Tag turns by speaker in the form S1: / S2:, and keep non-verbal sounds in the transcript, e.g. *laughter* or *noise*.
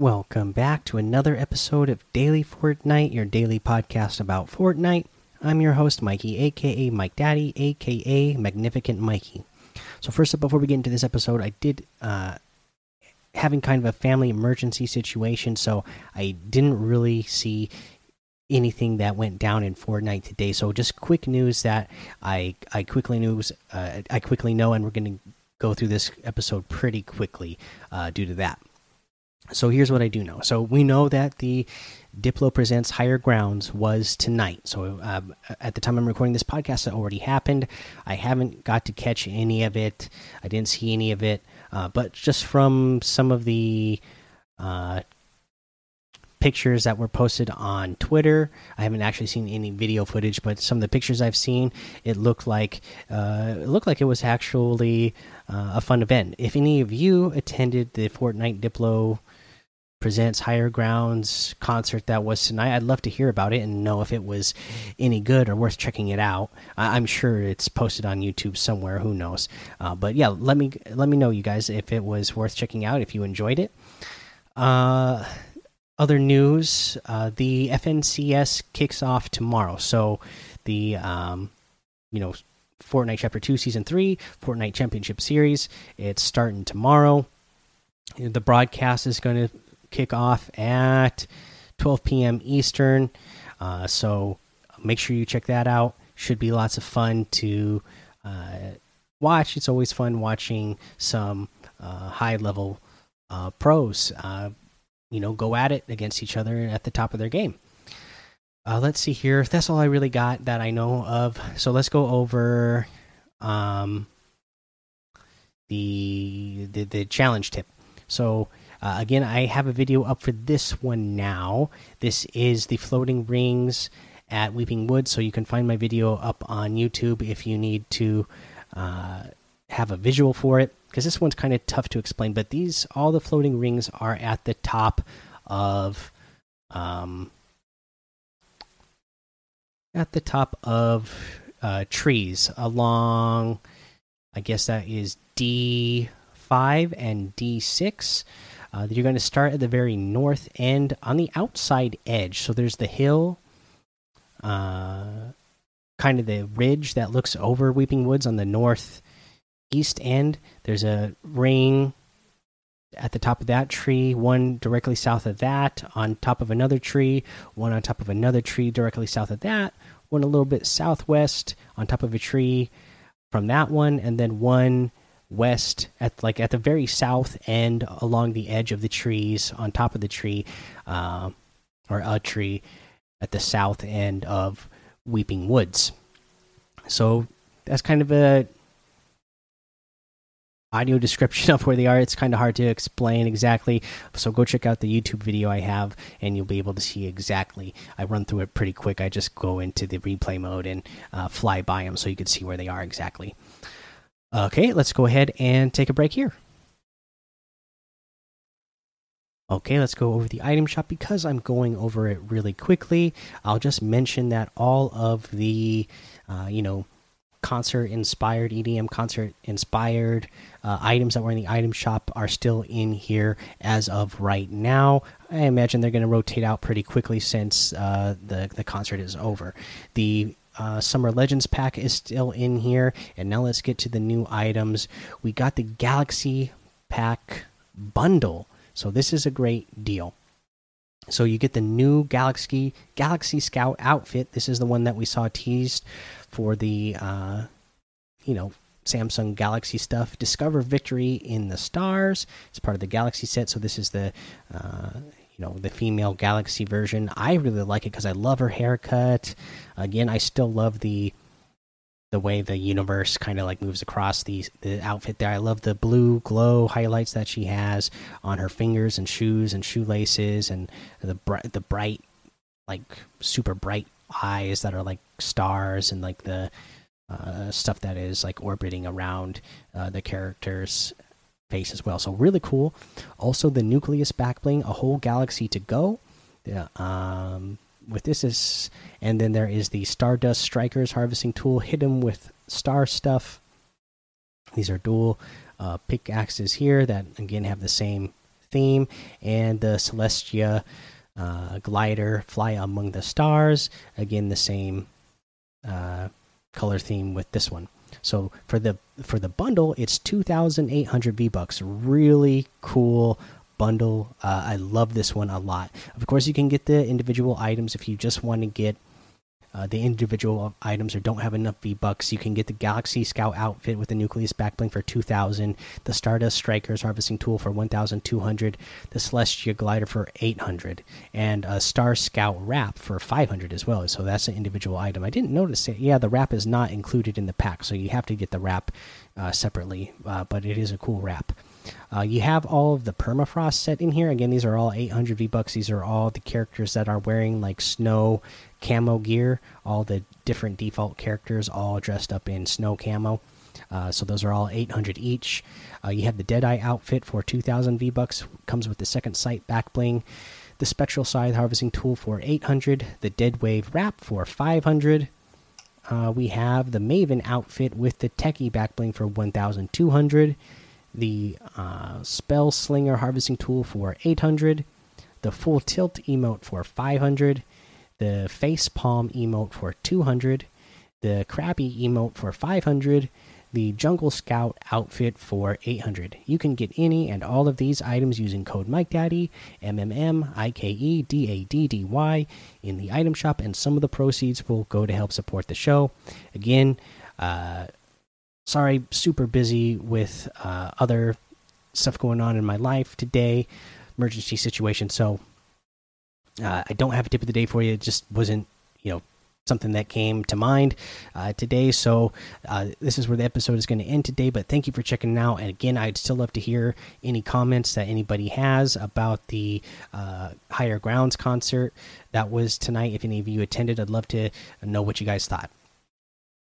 S1: Welcome back to another episode of Daily Fortnite, your daily podcast about Fortnite. I'm your host, Mikey, aka Mike Daddy, aka Magnificent Mikey. So, first up, before we get into this episode, I did uh, having kind of a family emergency situation, so I didn't really see anything that went down in Fortnite today. So, just quick news that I I quickly news uh, I quickly know, and we're going to go through this episode pretty quickly uh, due to that. So here's what I do know. So we know that the Diplo Presents Higher Grounds was tonight. So um, at the time I'm recording this podcast, it already happened. I haven't got to catch any of it. I didn't see any of it. Uh, but just from some of the uh, pictures that were posted on Twitter, I haven't actually seen any video footage, but some of the pictures I've seen, it looked like uh, it looked like it was actually uh, a fun event. If any of you attended the Fortnite Diplo presents higher grounds concert that was tonight i'd love to hear about it and know if it was any good or worth checking it out. I am sure it's posted on youtube somewhere who knows? Uh, but yeah let me let me know you guys if it was worth checking out if you enjoyed it. Uh, other news uh, the fncs kicks off tomorrow. So the um, you know fortnite chapter 2 season 3 fortnite championship series it's starting tomorrow. The broadcast is going to kick off at 12 p.m. Eastern. Uh, so make sure you check that out. Should be lots of fun to uh, watch. It's always fun watching some uh, high level uh, pros, uh, you know, go at it against each other at the top of their game. Uh, let's see here. That's all I really got that I know of. So let's go over um, the, the the challenge tip. So uh, again, I have a video up for this one now. This is the floating rings at Weeping Woods, so you can find my video up on YouTube if you need to uh, have a visual for it. Because this one's kind of tough to explain, but these all the floating rings are at the top of, um, at the top of uh, trees along. I guess that is D five and D six. Uh, you're going to start at the very north end on the outside edge. So there's the hill, uh, kind of the ridge that looks over Weeping Woods on the north east end. There's a ring at the top of that tree, one directly south of that, on top of another tree, one on top of another tree directly south of that, one a little bit southwest on top of a tree from that one, and then one west at like at the very south end along the edge of the trees on top of the tree uh, or a tree at the south end of weeping woods. So that's kind of a audio description *laughs* of where they are. It's kind of hard to explain exactly. So go check out the youtube video i have and you'll be able to see exactly. I run through it pretty quick. I just go into the replay mode and uh, fly by them so you can see where they are exactly Okay, let's go ahead and take a break here. Okay, let's go over the item shop because I'm going over it really quickly. I'll just mention that all of the, uh, you know, concert inspired EDM concert inspired uh, items that were in the item shop are still in here as of right now. I imagine they're going to rotate out pretty quickly since uh, the the concert is over. The uh, Summer Legends pack is still in here. And now let's get to the new items. We got the Galaxy Pack bundle. So this is a great deal. So you get the new Galaxy Galaxy Scout outfit. This is the one that we saw teased for the uh, you know Samsung Galaxy stuff. Discover victory in the stars. It's part of the Galaxy set. So this is the uh, you know the female galaxy version. I really like it because i love her haircut. Again i still love the the way the universe kind of like moves across the the outfit there. I love the blue glow highlights that she has on her fingers and shoes and shoelaces and the bright the bright like super bright eyes that are like stars and like the uh, stuff that is like orbiting around uh, the characters face as well. So really cool. Also, the nucleus backbling, a whole galaxy to go. Yeah, um, with this is, and then there is the Stardust Strikers harvesting tool. Hit them with star stuff. These are dual uh, pickaxes here that again have the same theme, and the Celestia uh, glider fly among the stars. Again, the same uh, color theme with this one. So for the for the bundle, it's two thousand eight hundred V bucks. Really cool bundle. Uh, I love this one a lot. Of course, you can get the individual items if you just want to get uh, the individual items or don't have enough V Bucks, you can get the Galaxy Scout outfit with the Nucleus backbling for 2,000, the Stardust Strikers harvesting tool for 1,200, the Celestia glider for 800, and a Star Scout wrap for 500 as well. So that's an individual item. I didn't notice it. Yeah, the wrap is not included in the pack, so you have to get the wrap uh, separately, uh, but it is a cool wrap. Uh, you have all of the permafrost set in here. Again, these are all 800 V bucks. These are all the characters that are wearing like snow camo gear. All the different default characters, all dressed up in snow camo. Uh, so those are all 800 each. Uh, you have the Deadeye outfit for 2,000 V bucks. Comes with the second sight back bling. The Spectral Scythe harvesting tool for 800. The Dead Wave wrap for 500. Uh, we have the Maven outfit with the Techie back bling for 1,200 the uh, Spell Slinger Harvesting Tool for 800, the Full Tilt emote for 500, the Face Palm emote for 200, the Crabby emote for 500, the Jungle Scout outfit for 800. You can get any and all of these items using code MikeDaddy, M M M I K E D A D D Y, in the item shop, and some of the proceeds will go to help support the show. Again, uh, sorry, super busy with uh, other stuff going on in my life today, emergency situation. So uh, I don't have a tip of the day for you. It just wasn't, you know, something that came to mind uh, today. So uh, this is where the episode is going to end today. But thank you for checking out. And again, I'd still love to hear any comments that anybody has about the uh, Higher Grounds concert that was tonight. If any of you attended, I'd love to know what you guys thought.